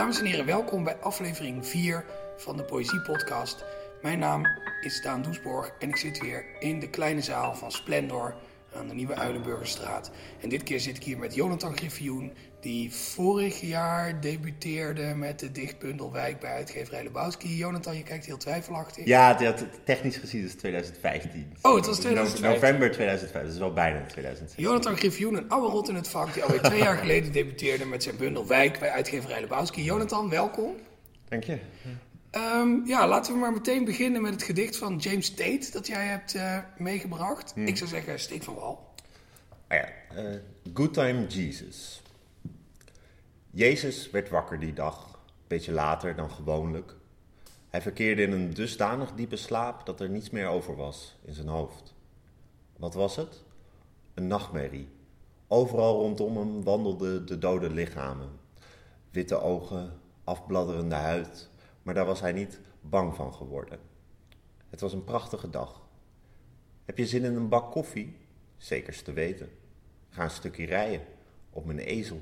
Dames en heren, welkom bij aflevering 4 van de Poëzie Podcast. Mijn naam is Daan Doesborg en ik zit weer in de kleine zaal van Splendor aan de Nieuwe Uilenburgerstraat. En dit keer zit ik hier met Jonathan Griffioen, die vorig jaar debuteerde met de dichtbundel Wijk bij uitgeverij Lebowski. Jonathan, je kijkt heel twijfelachtig. Ja, technisch gezien is het 2015. Oh, het was 2015. November 2015, dat is wel bijna 2016. Jonathan Griffioen, een oude rot in het vak, die alweer twee jaar geleden debuteerde met zijn bundel Wijk bij uitgeverij Lebowski. Jonathan, welkom. Dank je. Ehm, ja, laten we maar meteen beginnen met het gedicht van James Tate dat jij hebt eh, meegebracht. Ik zou zeggen, steek van wal. Ah ja, eh, Good Time Jesus. Jezus werd wakker die dag, een beetje later dan gewoonlijk. Hij verkeerde in een dusdanig diepe slaap dat er niets meer over was in zijn hoofd. Wat was het? Een nachtmerrie. Overal rondom hem wandelden de dode lichamen. Witte ogen, afbladderende huid, maar daar was hij niet bang van geworden. Het was een prachtige dag. Heb je zin in een bak koffie? Zekers te weten. Ga een stukje rijden op mijn ezel.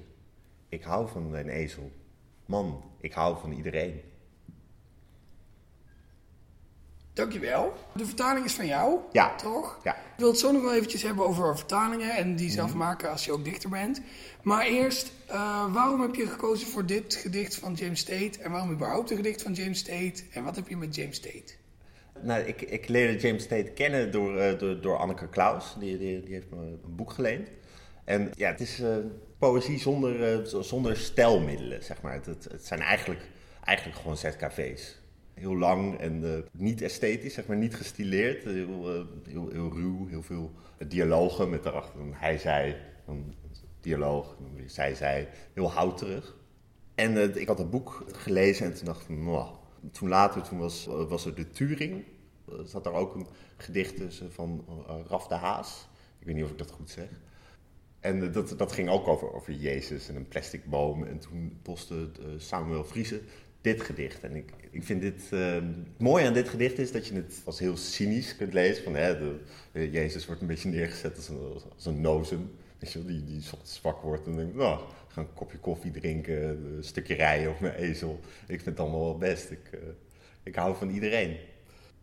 Ik hou van mijn ezel. Man, ik hou van iedereen. Dankjewel. De vertaling is van jou, Ja. toch? Ja. Ik wil het zo nog wel eventjes hebben over vertalingen en die zelf Mhm. maken als je ook dichter bent. Maar eerst, eh, waarom heb je gekozen voor dit gedicht van James Tate? En waarom überhaupt een gedicht van James Tate? En wat heb je met James Tate? Nou, ik, ik leerde James Tate kennen door, eh, door, door Anneke Klaus. Die, die, die heeft me een boek geleend. En ja, het is eh, poëzie zonder, zonder stijlmiddelen, zeg maar. Het, het, het zijn eigenlijk, eigenlijk gewoon ZKV's. Heel lang en eh, niet esthetisch, zeg maar, niet gestileerd. Heel, eh, heel, heel ruw, heel veel dialogen met daarachter een hij-zij, een dialoog, zij-zij. Heel houterig. En eh, ik had het boek gelezen en toen dacht ik, "Mwah." toen later toen was, eh, was er de Turing. Er zat daar ook een gedicht tussen van eh, Raf de Haas. Ik weet niet of ik dat goed zeg. En eh, dat, dat ging ook over, over Jezus en een plastic boom. En toen postte eh, Samuel Friese dit gedicht. En ik, ik vind dit... eh, het mooie aan dit gedicht is dat je het als heel cynisch kunt lezen. Van, hè, de, de Jezus wordt een beetje neergezet als een, als een nozem. Weet je die, die zwak wordt en denkt... Nou, ga een kopje koffie drinken, een stukje rijden op mijn ezel. Ik vind het allemaal wel best. Ik, eh, ik hou van iedereen.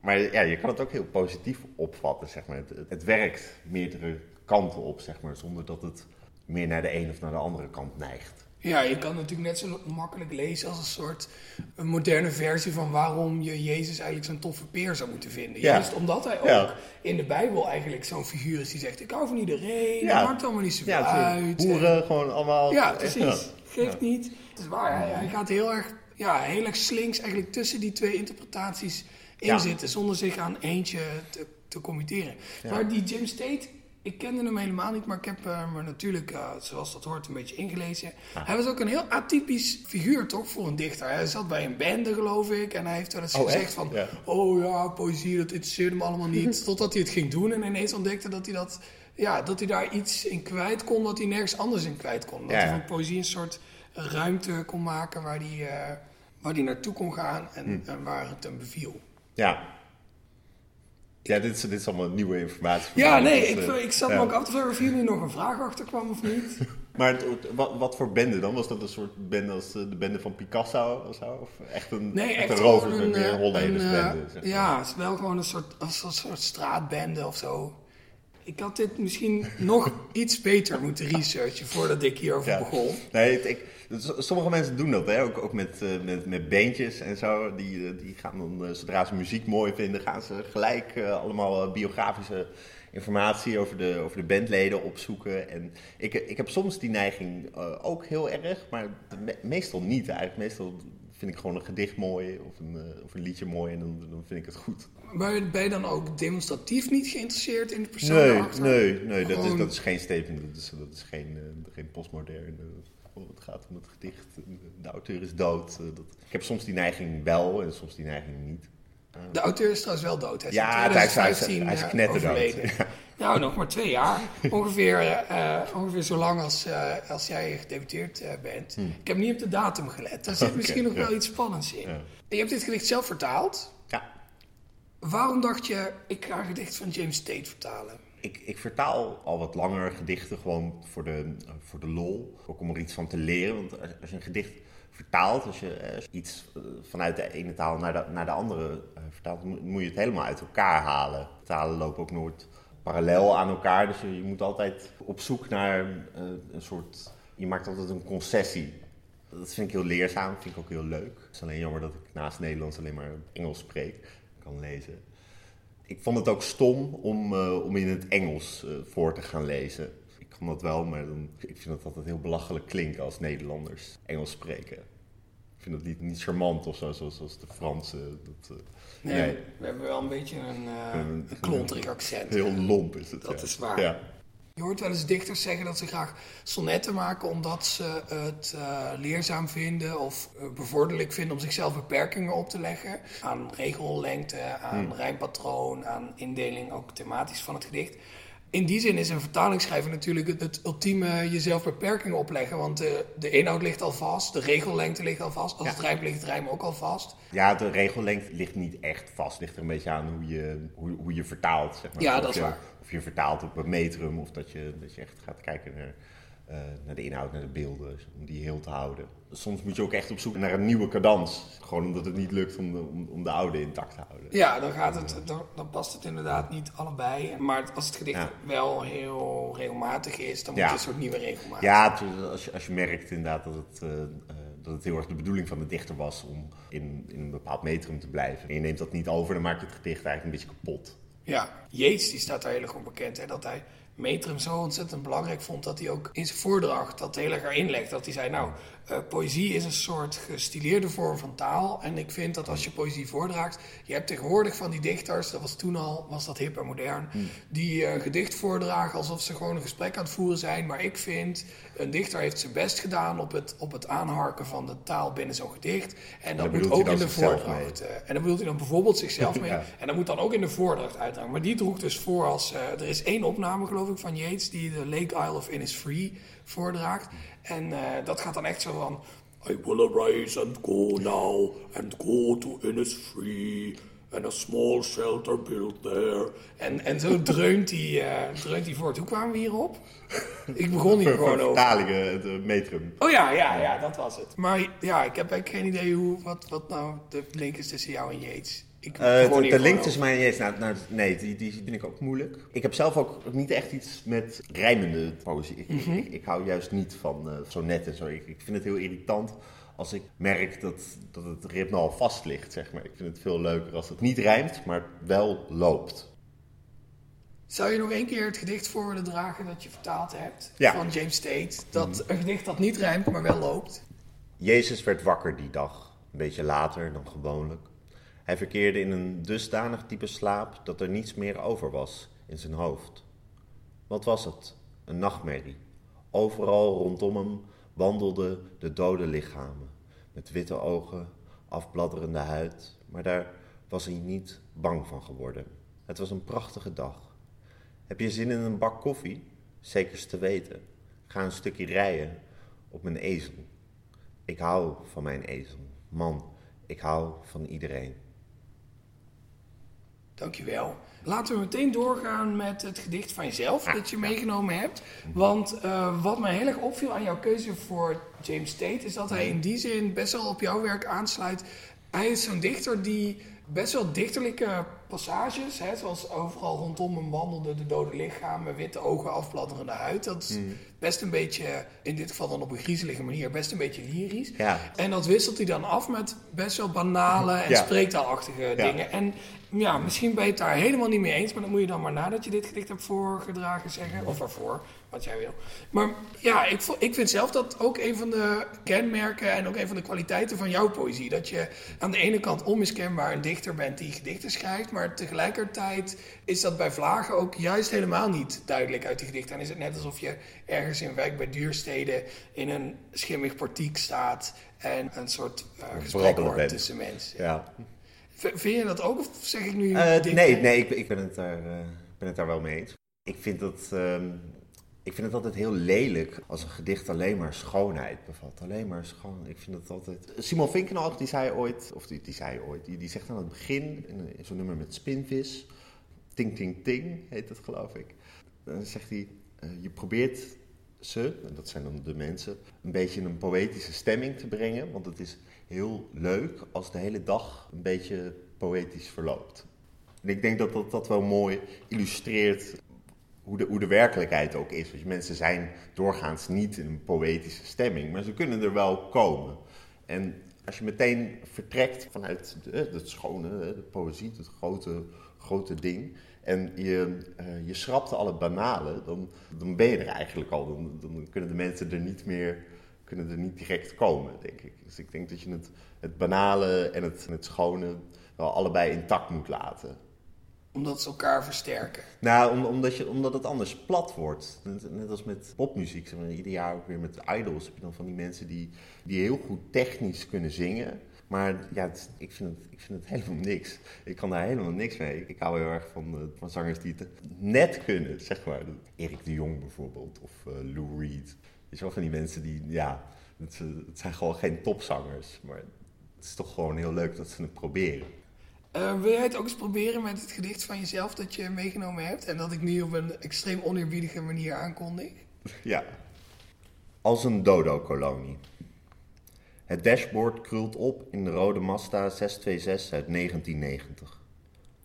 Maar ja, je kan het ook heel positief opvatten, zeg maar. Het, het werkt meerdere kanten op, zeg maar, zonder dat het meer naar de een of naar de andere kant neigt. Ja, je kan natuurlijk net zo makkelijk lezen als een soort een moderne versie van waarom je Jezus eigenlijk zo'n toffe peer zou moeten vinden. Ja. Juist omdat hij ook Ja. in de Bijbel eigenlijk zo'n figuur is die zegt: Ik hou van iedereen, Ja. dat maakt allemaal niet zoveel Ja, uit. boeren gewoon allemaal... Ja, precies. Geeft niet. Het is waar, hij, hij gaat heel erg, ja, heel erg slinks eigenlijk tussen die twee interpretaties in zitten, zonder zich aan eentje te, te committeren. Maar die James Tate, ik kende hem helemaal niet, maar ik heb me natuurlijk, eh, zoals dat hoort, een beetje ingelezen. Hij was ook een heel atypisch figuur, toch, voor een dichter. Hij zat bij een bende, geloof ik, en hij heeft wel eens Oh, gezegd echt? van, Ja. oh ja, poëzie, dat interesseerde me allemaal niet. Totdat hij het ging doen en ineens ontdekte dat hij dat... Ja, dat hij daar iets in kwijt kon, dat hij nergens anders in kwijt kon. Dat Ja. hij van poëzie een soort ruimte kon maken waar hij, eh, waar hij naartoe kon gaan en, Hm. en waar het hem beviel. Ja. Ja, dit is, dit is allemaal nieuwe informatie. voor Ja, mij. nee, Dus, ik, eh, ik zat me ook af te vragen of hier nu nog een vraag achter kwam of niet. Maar het- wat, wat voor bende dan? Was dat een soort bende als eh, de bende van Picasso of zo? Of echt een, Nee, echt een een, meer eh, zeg maar. Ja, het is wel gewoon een soort, als een soort straatbende of zo. Ik had dit misschien nog iets beter moeten researchen voordat ik hierover Ja. begon. Nee, het- ik, sommige mensen doen dat, hè? Ook, ook met, eh, met, met beentjes en zo. Die, eh, die gaan dan, eh, zodra ze muziek mooi vinden, gaan ze gelijk allemaal biografische informatie over de, over de bandleden opzoeken. En ik, ik heb soms die neiging ook heel erg, maar me- meestal niet eigenlijk. Meestal vind ik gewoon een gedicht mooi of een, of een liedje mooi en dan, dan vind ik het goed. Maar ben je dan ook demonstratief niet geïnteresseerd in de persoon Nee, nee, nee dat, is, dat is geen statement. Dat is, dat is geen, geen postmoderne. Oh, het gaat om het gedicht. De auteur is dood. eh, dat. Ik heb soms die neiging wel en soms die neiging niet. De auteur is trouwens wel dood. Hij is Ja, in hij is- hij is- 2015 hij is eh, knetterdood. Nou, nog maar twee jaar. ongeveer, eh, eh, ongeveer zo lang als, eh, als jij gedebuteerd eh, bent. Ik heb niet op de datum gelet. Daar zit misschien nog ja. wel iets spannends in. Ja. Je hebt dit gedicht zelf vertaald. Ja. Waarom dacht je, ik ga een gedicht van James Tate vertalen? Ik, ik vertaal al wat langer gedichten gewoon voor de, voor de lol. Ook om er iets van te leren. Want als, je een gedicht vertaalt, als je eh, iets eh, vanuit de ene taal naar de, naar de andere eh, vertaalt, moet, je het helemaal uit elkaar halen. Talen lopen ook nooit parallel aan elkaar. Dus je, moet altijd op zoek naar een soort. Je maakt altijd een concessie. Dat vind ik heel leerzaam, vind ik ook heel leuk. Het is alleen jammer dat ik naast Nederlands alleen maar Engels spreek, kan lezen. Ik vond het ook stom om, eh, om in het Engels eh, voor te gaan lezen. Ik kan dat wel, maar dan, ik vind het altijd heel belachelijk klinken als Nederlanders Engels spreken. Ik vind dat niet, niet charmant of zo, zoals, zoals de Fransen. Dat, eh, Nee, Nee. we hebben wel een beetje een, Een- een klonterig accent. heel lomp is het. Dat ja. is waar. Ja. Je hoort wel eens dichters zeggen dat ze graag sonnetten maken omdat ze het eh, leerzaam vinden of eh, bevorderlijk vinden om zichzelf beperkingen op te leggen. Aan regellengte, aan rijmpatroon, aan indeling ook thematisch van het gedicht. In die zin is een vertalingsschrijver natuurlijk het, het ultieme jezelf beperkingen opleggen. Want de, de inhoud ligt al vast, de regellengte ligt al vast. Als Ja. het rijmt ligt het rijm ook al vast. Ja, de regellengte ligt niet echt vast. Het ligt er een beetje aan hoe je, hoe, hoe je vertaalt. Zeg maar. Ja, Of dat is je, waar. Of je vertaalt op een metrum, of dat je, dat je echt gaat kijken naar, eh, naar de inhoud, naar de beelden, om die heel te houden. Soms moet je ook echt op zoek naar een nieuwe cadans. Gewoon omdat het niet lukt om de, om, om de oude intact te houden. Ja, dan, gaat het, dan, dan past het inderdaad niet allebei. Maar als het gedicht Ja. wel heel regelmatig is, dan moet je een soort nieuwe regelmaat. Ja, als je, als je merkt inderdaad dat het, eh, eh, dat het heel erg de bedoeling van de dichter was om in, in een bepaald metrum te blijven. En je neemt dat niet over, dan maak je het gedicht eigenlijk een beetje kapot. Ja, Yates die staat daar heel erg om bekend. Hè, dat hij metrum zo ontzettend belangrijk vond dat hij ook in zijn voordracht dat heel erg erin. Dat hij zei, nou, eh, poëzie is een soort gestileerde vorm van taal. En ik vind dat als je poëzie voordraagt, je hebt tegenwoordig van die dichters, dat was toen al, was dat hip en modern, die eh, een gedicht voordragen alsof ze gewoon een gesprek aan het voeren zijn. Maar ik vind, een dichter heeft zijn best gedaan op het, op het aanharken van de taal binnen zo'n gedicht. En dat moet ook in de voordracht. eh, en dan bedoelt hij dan bijvoorbeeld zichzelf mee. Ja. En dat moet dan ook in de voordracht uitdragen. Maar die droeg dus voor als... eh, er is één opname, geloof ik, van Yates... die de Lake Isle of Innisfree voordraagt. En eh, dat gaat dan echt zo van... I will arise and go now and go to Innisfree... And a small shelter built there. En, en zo dreunt hij, eh, dreunt hij voort. Hoe kwamen we hierop? Ik begon hier gewoon over. Vertalingen, het eh, metrum. Oh ja, ja, ja, dat was het. Maar ja, ik heb eigenlijk geen idee hoe, wat, wat nou de link is tussen jou en Yates. Ik Eh, de, link tussen mij en Jezus, nou, nou, nee, die, die vind ik ook moeilijk. Ik heb zelf ook niet echt iets met rijmende poëzie. Ik, Mhm. ik, ik hou juist niet van eh sonnetten en zo. Ik, ik vind het heel irritant als ik merk dat, dat het ritme al vast ligt, zeg maar. Ik vind het veel leuker als het niet rijmt, maar wel loopt. Zou je nog één keer het gedicht voor willen dragen dat je vertaald hebt Ja. Mhm. van James Tate? Dat een gedicht dat niet rijmt, maar wel loopt. Jezus werd wakker die dag, een beetje later dan gewoonlijk. Hij verkeerde in een dusdanig diepe slaap dat er niets meer over was in zijn hoofd. Wat was het? Een nachtmerrie. Overal rondom hem wandelden de dode lichamen, met witte ogen, afbladderende huid, maar daar was hij niet bang van geworden. Het was een prachtige dag. Heb je zin in een bak koffie? Zekers te weten. Ga een stukje rijden op mijn ezel. Ik hou van mijn ezel. Man, ik hou van iedereen. Dankjewel. Laten we meteen doorgaan met het gedicht van jezelf dat je meegenomen hebt. Want eh, wat mij heel erg opviel aan jouw keuze voor James Tate is dat hij in die zin best wel op jouw werk aansluit. Hij is zo'n dichter die best wel dichterlijke passages, hè, zoals overal rondom hem wandelde de dode lichamen, witte ogen, afbladderende huid. Dat is best een beetje, in dit geval dan op een griezelige manier, best een beetje lyrisch. Ja. En dat wisselt hij dan af met best wel banale en Ja. spreektaalachtige dingen. En ja, misschien ben je het daar helemaal niet mee eens, maar dan moet je dan maar nadat je dit gedicht hebt voorgedragen zeggen. Of ervoor, wat jij wil. Maar ja, ik, ik vind zelf dat ook een van de kenmerken en ook een van de kwaliteiten van jouw poëzie. Dat je aan de ene kant onmiskenbaar een dichter bent die gedichten schrijft, maar tegelijkertijd is dat bij Vlagen ook juist helemaal niet duidelijk uit die gedichten. En is het net alsof je ergens in wijk bij duursteden in een schimmig portiek staat en een soort eh, gesprek hoort tussen mensen. Ja. Vind je dat ook of zeg ik nu Eh, nee, nee ik, ik ben, het daar, eh, ben het daar wel mee eens. Ik vind, dat, ehm, ik vind het altijd heel lelijk als een gedicht alleen maar schoonheid bevat. Alleen maar schoon. Ik vind het altijd... Simon Vinkenhoog, die zei ooit, of die, die zei ooit, die, die zegt aan het begin, in, in zo'n nummer met Spinvis, Ting Ting Ting heet het geloof ik. dan zegt hij, eh, je probeert ze, en dat zijn dan de mensen, een beetje een poëtische stemming te brengen. Want het is heel leuk als de hele dag een beetje poëtisch verloopt. En ik denk dat dat, dat wel mooi illustreert hoe de, hoe de werkelijkheid ook is. Want mensen zijn doorgaans niet in een poëtische stemming, maar ze kunnen er wel komen. En als je meteen vertrekt vanuit het schone, de poëzie, het grote, grote ding, en je, uh, je schrapt alle banale, dan, dan ben je er eigenlijk al. Dan, dan, kunnen de mensen er niet meer kunnen er niet direct komen, denk ik. Dus ik denk dat je het, het banale en het, het schone wel allebei intact moet laten omdat ze elkaar versterken. Nou, omdat, je, omdat het anders plat wordt. Net, als met popmuziek. Zeg maar, ieder jaar ook weer met idols heb je dan van die mensen die, die heel goed technisch kunnen zingen. Maar ja, ik, vind het, ik vind het helemaal niks. Ik kan daar helemaal niks mee. Ik hou heel erg van, uh, van zangers die het net kunnen, zeg maar. Erik de Jong bijvoorbeeld, of uh, Lou Reed. Je wel, van die mensen die, ja, het, het zijn gewoon geen topzangers. Maar het is toch gewoon heel leuk dat ze het proberen. Uh, wil jij het ook eens proberen met het gedicht van jezelf dat je meegenomen hebt en dat ik nu op een extreem oneerbiedige manier aankondig? Ja. Als een dodo-kolonie. Het dashboard krult op in de rode Mazda 626 uit 1990.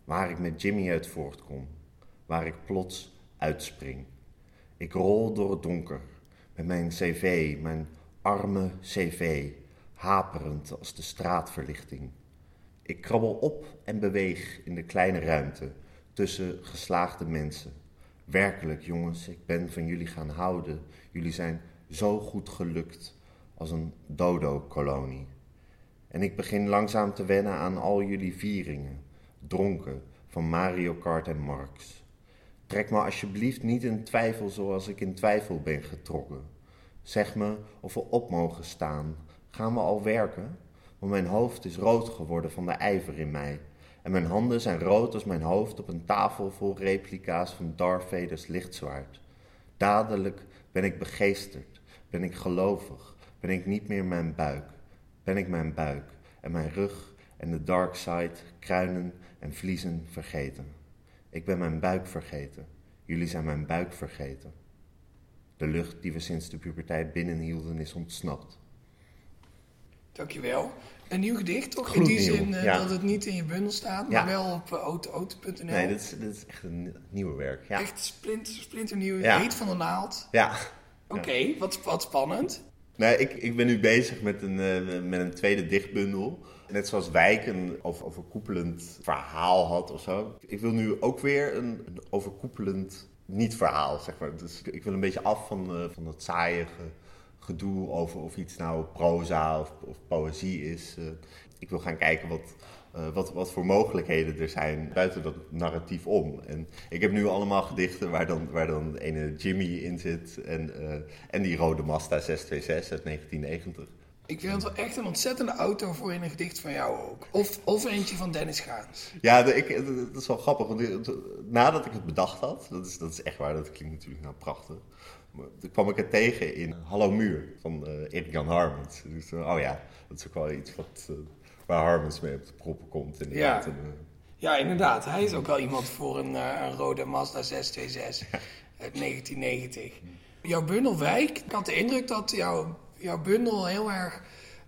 Waar ik met Jimmy uit voortkom. Waar ik plots uitspring. Ik rol door het donker. Met mijn cv, mijn arme cv. Haperend als de straatverlichting. Ik krabbel op en beweeg in de kleine ruimte tussen geslaagde mensen. Werkelijk, jongens, ik ben van jullie gaan houden. Jullie zijn zo goed gelukt als een dodo-kolonie. En ik begin langzaam te wennen aan al jullie vieringen, dronken van Mario Kart en Marx. Trek me alsjeblieft niet in twijfel zoals ik in twijfel ben getrokken. Zeg me of we op mogen staan. Gaan we al werken? Want mijn hoofd is rood geworden van de ijver in mij. En mijn handen zijn rood als mijn hoofd op een tafel vol replica's van Darth Vader's lichtzwaard. Dadelijk ben ik begeesterd, ben ik gelovig, ben ik niet meer mijn buik. Ben ik mijn buik en mijn rug en de dark side, kruinen en vliezen vergeten. Ik ben mijn buik vergeten. Jullie zijn mijn buik vergeten. De lucht die we sinds de puberteit binnenhielden is ontsnapt. Dankjewel. Een nieuw gedicht, toch? in die zin uh, dat het niet in je bundel staat, maar wel op uh, auto.nl. Nee, dit is, dit is echt een nieuwe werk. Ja. Echt splinter, splinternieuw. Heet van de naald. Ja. Oké, wat, wat spannend. Nee, ik, ik ben nu bezig met een, uh, met een tweede dichtbundel. Net zoals Wijk een overkoepelend verhaal had of zo. Ik wil nu ook weer een, een overkoepelend niet-verhaal, zeg maar. Dus ik wil een beetje af van, van het saaie gedoe over of iets nou proza of, of poëzie is. Uh, ik wil gaan kijken wat, uh, wat, wat voor mogelijkheden er zijn buiten dat narratief om. En ik heb nu allemaal gedichten waar dan, waar dan ene Jimmy in zit en, uh, en die rode Mazda 626 uit 1990. Ik vind het wel echt een ontzettende auto voor in een gedicht van jou ook. Of, of eentje van Dennis Gaans. Ja, de, ik, dat is wel grappig. Want nadat ik het bedacht had, dat is, dat is echt waar, dat klinkt natuurlijk nou prachtig. Toen kwam ik het tegen in Hallo Muur van uh, Erik Jan Harmens. Dus, uh, oh ja, dat is ook wel iets wat, uh, waar Harmens mee op de proppen komt. Inderdaad. Ja. ja, inderdaad. Hij is ook wel iemand voor een, een rode Mazda 626 ja. uit 1990. Jouw bundel Wijk, ik had de indruk dat jouw, jouw bundel heel erg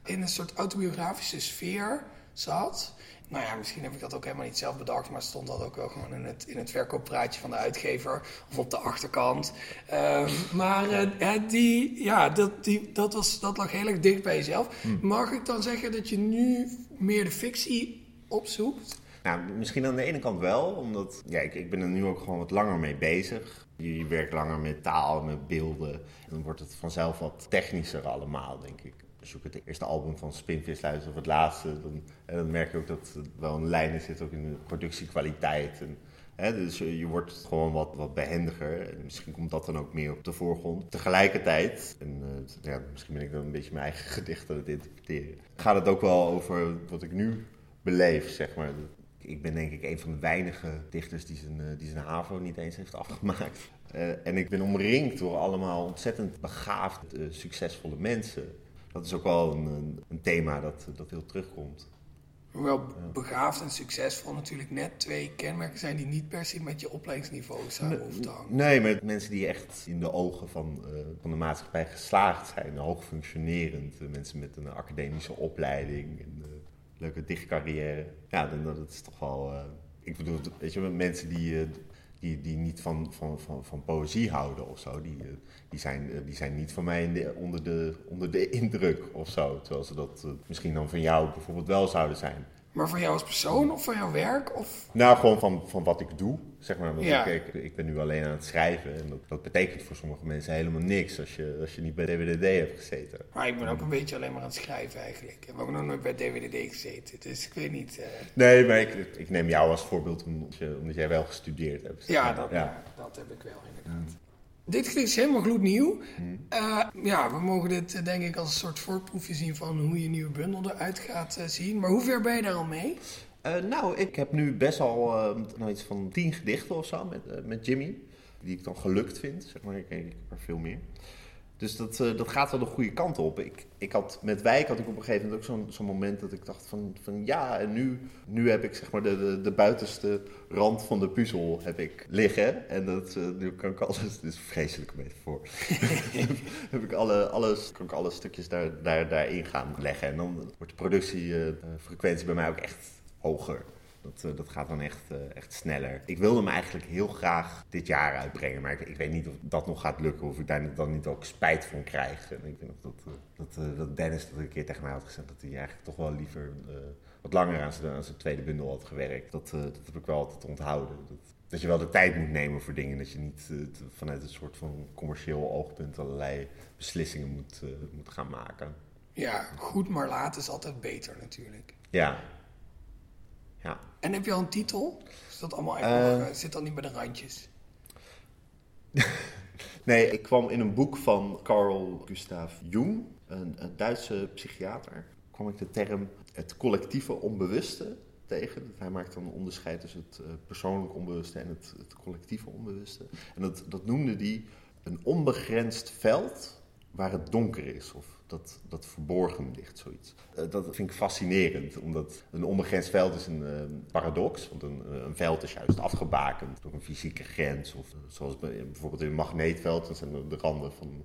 in een soort autobiografische sfeer zat nou ja, misschien heb ik dat ook helemaal niet zelf bedacht, maar stond dat ook wel gewoon in het, in het verkooppraatje van de uitgever of op de achterkant. Uh, maar uh, die, ja, dat, die, dat, was, dat lag heel erg dicht bij jezelf. Hmm. Mag ik dan zeggen dat je nu meer de fictie opzoekt? Nou, misschien aan de ene kant wel, omdat ja, ik, ik ben er nu ook gewoon wat langer mee bezig. Je, je werkt langer met taal, met beelden. Dan wordt het vanzelf wat technischer allemaal, denk ik als je het eerste album van Spinvis luistert of het laatste, dan, dan merk je ook dat er wel een lijn zit ook in de productiekwaliteit. En, hè, dus je, wordt gewoon wat, wat behendiger en misschien komt dat dan ook meer op de voorgrond. Tegelijkertijd, en uh, ja, misschien ben ik dan een beetje mijn eigen gedicht aan het interpreteren, gaat het ook wel over wat ik nu beleef, zeg maar. Ik ben denk ik een van de weinige dichters die zijn, uh, die zijn HAVO niet eens heeft afgemaakt. En ik ben omringd door allemaal ontzettend begaafde, succesvolle mensen dat is ook wel een, een, thema dat, dat heel terugkomt. Hoewel begaafd en succesvol natuurlijk net twee kenmerken zijn die niet per se met je opleidingsniveau samen hoeven te hangen. Nee, maar mensen die echt in de ogen van, uh, van de maatschappij geslaagd zijn, hoogfunctionerend, uh, mensen met een academische opleiding, een uh, leuke dichtcarrière. Ja, dan dat is toch wel. ik bedoel, weet je, mensen die die, die niet van, van, van, van poëzie houden of zo, die, die, zijn, die zijn niet van mij de, onder, de, onder de indruk of zo. Terwijl ze dat misschien dan van jou bijvoorbeeld wel zouden zijn. Maar van jou als persoon of van jouw werk? Of? Nou, gewoon van, van wat ik doe. Zeg maar, want ja. ik, ik, ben nu alleen aan het schrijven. En dat, dat, betekent voor sommige mensen helemaal niks als je, als je niet bij DWDD hebt gezeten. Maar ik ben ook een beetje alleen maar aan het schrijven eigenlijk. Ik heb ook nog nooit bij DWDD gezeten. Dus ik weet niet. Uh... Nee, maar ik, ik neem jou als voorbeeld omdat, je, omdat jij wel gestudeerd hebt. Ja, dat, ja. dat heb ik wel inderdaad. Dit is helemaal gloednieuw. Hmm. Uh, ja, we mogen dit eh, denk ik als een soort voorproefje zien van hoe je nieuwe bundel eruit gaat uh, zien. Maar hoe ver ben je daar al mee? nou, ik heb nu best al nou iets van tien gedichten of zo met, met Jimmy. Die ik dan gelukt vind. Zeg maar, ik, ik heb er veel meer. Dus dat, uh, dat gaat wel de goede kant op. Ik, ik had, met Wijk had ik op een gegeven moment ook zo'n zo'n moment dat ik dacht van, van ja, en nu, nu heb ik zeg maar de, de, de buitenste rand van de puzzel heb ik liggen. En dat, uh, nu kan ik alles, dit is vreselijk een voor. heb ik alle, alles, kan ik alle stukjes daar, daar, daarin gaan leggen. En dan wordt de productiefrequentie bij mij ook echt hoger. Dat, uh, dat gaat dan echt, uh, echt sneller. Ik wilde hem eigenlijk heel graag dit jaar uitbrengen. Maar ik, ik, weet niet of dat nog gaat lukken. Of ik daar dan niet ook spijt van krijg. En ik denk dat, uh, dat, dat Dennis dat een keer tegen mij had gezegd. Dat hij eigenlijk toch wel liever wat langer aan zijn, aan zijn, tweede bundel had gewerkt. Dat, dat heb ik wel altijd onthouden. Dat, dat je wel de tijd moet nemen voor dingen. Dat je niet vanuit een soort van commercieel oogpunt allerlei beslissingen moet, moet gaan maken. Ja, goed maar laat is altijd beter natuurlijk. Ja, ja. En heb je al een titel? Is dat allemaal eigenlijk uh, zit dan niet bij de randjes? nee, ik kwam in een boek van Carl Gustav Jung, een, een Duitse psychiater, kwam ik de term het collectieve onbewuste tegen. Hij maakt dan een onderscheid tussen het uh, persoonlijk onbewuste en het, het collectieve onbewuste. En dat, dat noemde hij een onbegrensd veld waar het donker is of dat, dat verborgen ligt, zoiets. Uh, dat vind ik fascinerend, omdat een onbegrensd veld is een uh, paradox. Want een, uh, een, veld is juist afgebakend door een fysieke grens. Of zoals bijvoorbeeld in een magneetveld, dat zijn de randen van,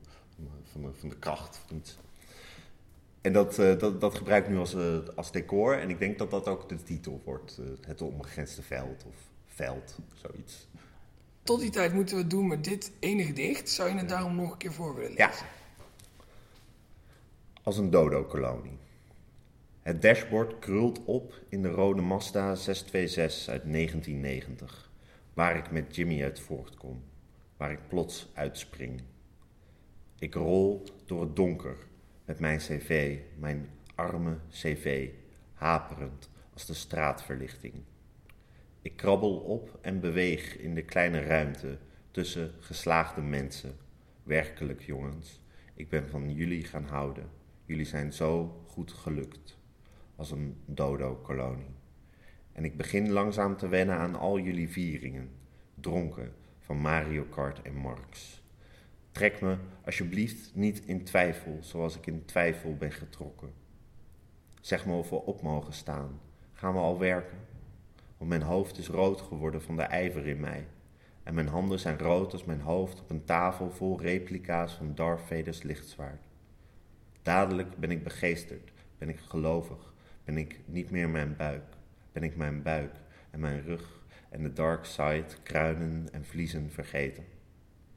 van, de, van de kracht of iets. En dat, dat, dat gebruik ik nu als, als decor. En ik denk dat dat ook de titel wordt. het onbegrensde veld of veld, zoiets. Tot die tijd moeten we het doen met dit enige dicht. Zou je het daarom nog een keer voor willen lezen? Ja als een dodo-kolonie. Het dashboard krult op in de rode Mazda 626 uit 1990, waar ik met Jimmy uit voortkom, waar ik plots uitspring. Ik rol door het donker met mijn cv, mijn arme cv, haperend als de straatverlichting. Ik krabbel op en beweeg in de kleine ruimte tussen geslaagde mensen. Werkelijk, jongens, ik ben van jullie gaan houden. Jullie zijn zo goed gelukt als een dodo-kolonie. En ik begin langzaam te wennen aan al jullie vieringen, dronken van Mario Kart en Marx. Trek me alsjeblieft niet in twijfel zoals ik in twijfel ben getrokken. Zeg me of we op mogen staan. Gaan we al werken? Want mijn hoofd is rood geworden van de ijver in mij. En mijn handen zijn rood als mijn hoofd op een tafel vol replica's van Darth Vader's lichtzwaard. Dadelijk ben ik begeesterd, ben ik gelovig, ben ik niet meer mijn buik, ben ik mijn buik en mijn rug en de dark side, kruinen en vliezen vergeten.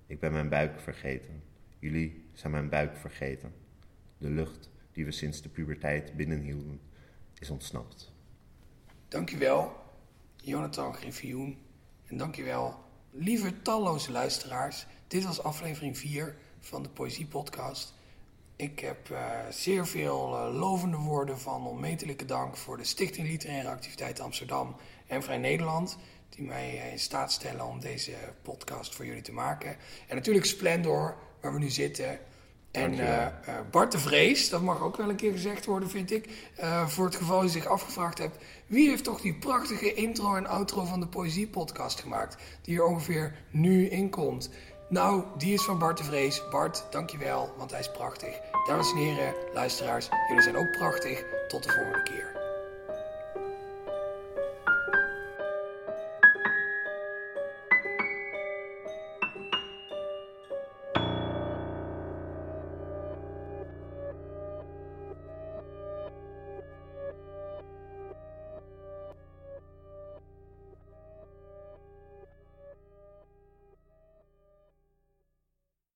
Ik ben mijn buik vergeten. Jullie zijn mijn buik vergeten. De lucht die we sinds de puberteit binnenhielden is ontsnapt. Dankjewel, Jonathan Griffioen. En dankjewel, lieve talloze luisteraars. Dit was aflevering 4 van de Poëzie Podcast. Ik heb uh, zeer veel uh, lovende woorden van onmetelijke dank voor de Stichting Literaire Activiteit Amsterdam en Vrij Nederland. Die mij uh, in staat stellen om deze podcast voor jullie te maken. En natuurlijk Splendor, waar we nu zitten. En Bart de Vrees, dat mag ook wel een keer gezegd worden, vind ik. voor het geval je zich afgevraagd hebt, wie heeft toch die prachtige intro en outro van de Poëzie Podcast gemaakt? Die er ongeveer nu in komt. Nou, die is van Bart de Vrees. Bart, dankjewel, want hij is prachtig. Dames en heren, luisteraars, jullie zijn ook prachtig. Tot de volgende keer.